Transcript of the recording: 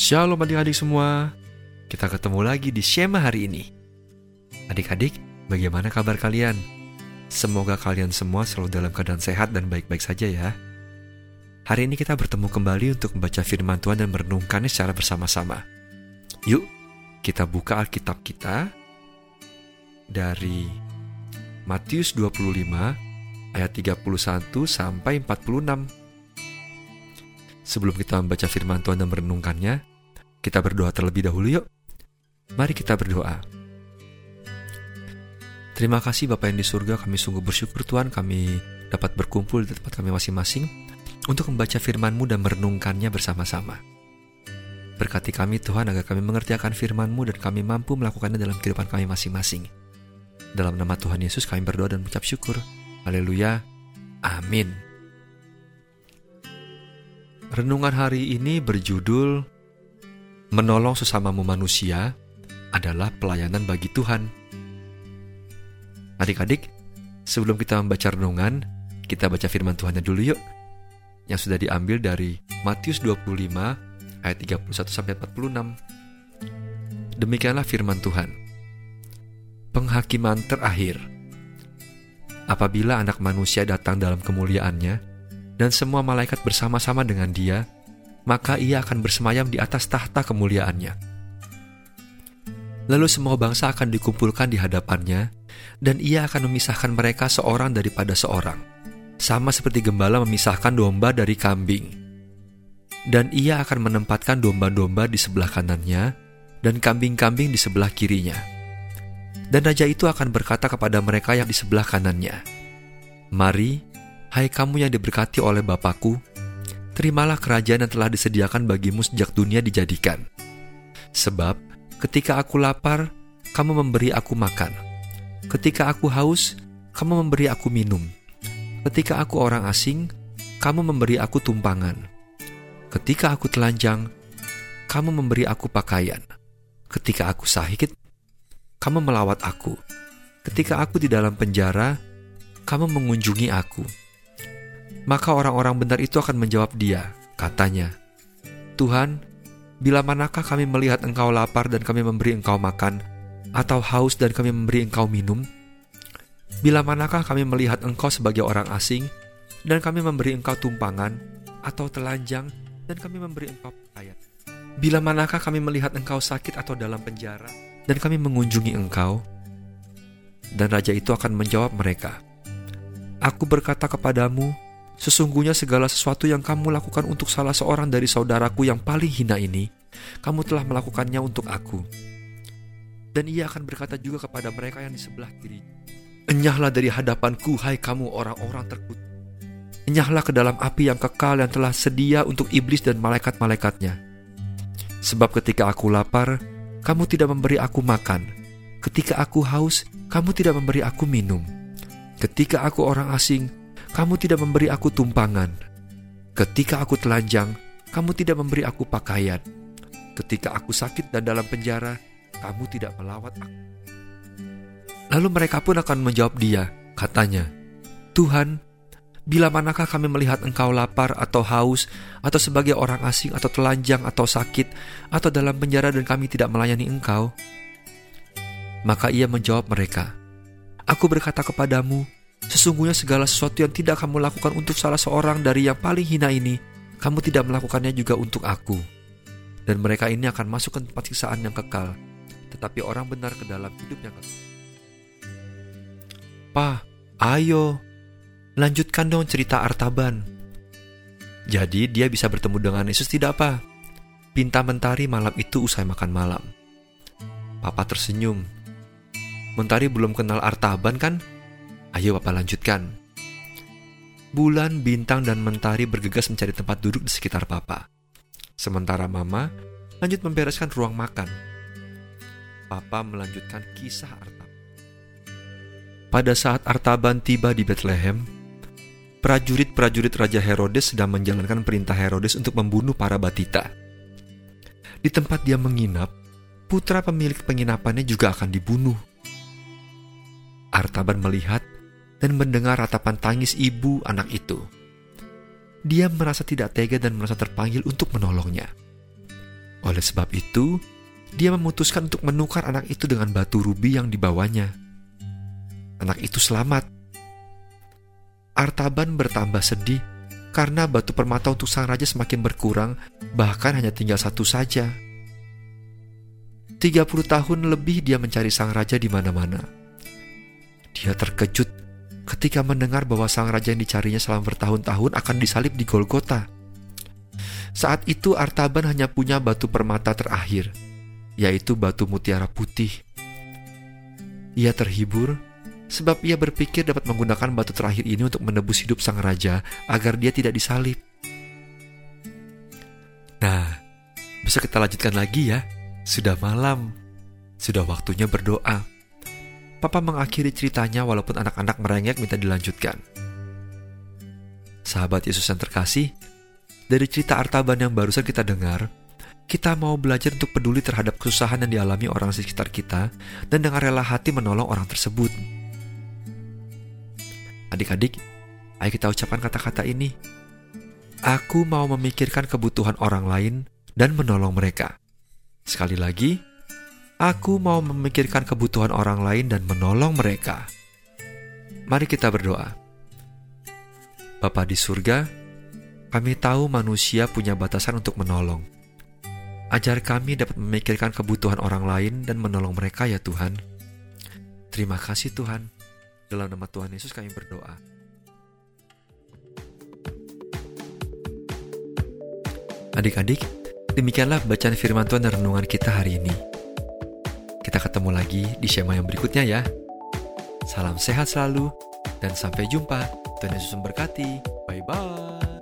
Shalom adik-adik semua. Kita ketemu lagi di Shema hari ini. Adik-adik, bagaimana kabar kalian? Semoga kalian semua selalu dalam keadaan sehat dan baik-baik saja ya. Hari ini kita bertemu kembali untuk membaca firman Tuhan dan merenungkannya secara bersama-sama. Yuk, kita buka Alkitab kita dari Matius 25 ayat 31 sampai 46. Sebelum kita membaca firman Tuhan dan merenungkannya, kita berdoa terlebih dahulu yuk. Mari kita berdoa. Terima kasih Bapak yang di surga, kami sungguh bersyukur Tuhan kami dapat berkumpul di tempat kami masing-masing untuk membaca firman-Mu dan merenungkannya bersama-sama. Berkati kami Tuhan agar kami mengerti akan firman-Mu dan kami mampu melakukannya dalam kehidupan kami masing-masing. Dalam nama Tuhan Yesus kami berdoa dan mengucap syukur. Haleluya. Amin. Renungan hari ini berjudul Menolong sesamamu manusia adalah pelayanan bagi Tuhan. Adik-adik, sebelum kita membaca renungan, kita baca firman Tuhannya dulu yuk. Yang sudah diambil dari Matius 25 ayat 31 sampai 46. Demikianlah firman Tuhan. Penghakiman terakhir. Apabila anak manusia datang dalam kemuliaannya, dan semua malaikat bersama-sama dengan dia, maka ia akan bersemayam di atas tahta kemuliaannya. Lalu semua bangsa akan dikumpulkan di hadapannya, dan ia akan memisahkan mereka seorang daripada seorang, sama seperti gembala memisahkan domba dari kambing. Dan ia akan menempatkan domba-domba di sebelah kanannya, dan kambing-kambing di sebelah kirinya. Dan raja itu akan berkata kepada mereka yang di sebelah kanannya, Mari, hai kamu yang diberkati oleh Bapakku, terimalah kerajaan yang telah disediakan bagimu sejak dunia dijadikan. Sebab, ketika aku lapar, kamu memberi aku makan. Ketika aku haus, kamu memberi aku minum. Ketika aku orang asing, kamu memberi aku tumpangan. Ketika aku telanjang, kamu memberi aku pakaian. Ketika aku sakit, kamu melawat aku. Ketika aku di dalam penjara, kamu mengunjungi aku. Maka orang-orang benar itu akan menjawab dia, katanya, Tuhan, bila manakah kami melihat engkau lapar dan kami memberi engkau makan, atau haus dan kami memberi engkau minum? Bila manakah kami melihat engkau sebagai orang asing, dan kami memberi engkau tumpangan, atau telanjang, dan kami memberi engkau pakaian? Bila manakah kami melihat engkau sakit atau dalam penjara, dan kami mengunjungi engkau? Dan raja itu akan menjawab mereka, Aku berkata kepadamu, sesungguhnya segala sesuatu yang kamu lakukan untuk salah seorang dari saudaraku yang paling hina ini, kamu telah melakukannya untuk aku. Dan ia akan berkata juga kepada mereka yang di sebelah kiri, Enyahlah dari hadapanku, hai kamu orang-orang terkutuk. Enyahlah ke dalam api yang kekal yang telah sedia untuk iblis dan malaikat-malaikatnya. Sebab ketika aku lapar, kamu tidak memberi aku makan. Ketika aku haus, kamu tidak memberi aku minum. Ketika aku orang asing, kamu tidak memberi aku tumpangan. Ketika aku telanjang, kamu tidak memberi aku pakaian. Ketika aku sakit dan dalam penjara, kamu tidak melawat aku. Lalu mereka pun akan menjawab dia, katanya, Tuhan, bila manakah kami melihat engkau lapar atau haus, atau sebagai orang asing atau telanjang atau sakit, atau dalam penjara dan kami tidak melayani engkau? Maka ia menjawab mereka, Aku berkata kepadamu, sesungguhnya segala sesuatu yang tidak kamu lakukan untuk salah seorang dari yang paling hina ini, kamu tidak melakukannya juga untuk aku. Dan mereka ini akan masuk ke tempat siksaan yang kekal, tetapi orang benar ke dalam hidup yang kekal. Pa, ayo, lanjutkan dong cerita Artaban. Jadi dia bisa bertemu dengan Yesus tidak apa? Pinta mentari malam itu usai makan malam. Papa tersenyum. Mentari belum kenal Artaban kan? Ayo Papa lanjutkan. Bulan, bintang, dan mentari bergegas mencari tempat duduk di sekitar Papa. Sementara Mama lanjut membereskan ruang makan. Papa melanjutkan kisah Artaban. Pada saat Artaban tiba di Bethlehem, prajurit-prajurit Raja Herodes sedang menjalankan perintah Herodes untuk membunuh para batita. Di tempat dia menginap, putra pemilik penginapannya juga akan dibunuh. Artaban melihat dan mendengar ratapan tangis ibu anak itu. Dia merasa tidak tega dan merasa terpanggil untuk menolongnya. Oleh sebab itu, dia memutuskan untuk menukar anak itu dengan batu rubi yang dibawanya. Anak itu selamat. Artaban bertambah sedih karena batu permata untuk sang raja semakin berkurang, bahkan hanya tinggal satu saja. 30 tahun lebih dia mencari sang raja di mana-mana. Dia terkejut ketika mendengar bahwa sang raja yang dicarinya selama bertahun-tahun akan disalib di Golgota. Saat itu Artaban hanya punya batu permata terakhir, yaitu batu mutiara putih. Ia terhibur sebab ia berpikir dapat menggunakan batu terakhir ini untuk menebus hidup sang raja agar dia tidak disalib. Nah, bisa kita lanjutkan lagi ya. Sudah malam, sudah waktunya berdoa. Papa mengakhiri ceritanya walaupun anak-anak merengek minta dilanjutkan. Sahabat Yesus yang terkasih, dari cerita Artaban yang barusan kita dengar, kita mau belajar untuk peduli terhadap kesusahan yang dialami orang sekitar kita dan dengan rela hati menolong orang tersebut. Adik-adik, ayo kita ucapkan kata-kata ini. Aku mau memikirkan kebutuhan orang lain dan menolong mereka. Sekali lagi, aku mau memikirkan kebutuhan orang lain dan menolong mereka. Mari kita berdoa. Bapa di surga, kami tahu manusia punya batasan untuk menolong Ajar kami dapat memikirkan kebutuhan orang lain dan menolong mereka ya Tuhan. Terima kasih Tuhan. Dalam nama Tuhan Yesus kami berdoa. Adik-adik, demikianlah bacaan firman Tuhan dan renungan kita hari ini. Kita ketemu lagi di Shema yang berikutnya ya. Salam sehat selalu, dan sampai jumpa. Tuhan Yesus memberkati. Bye-bye.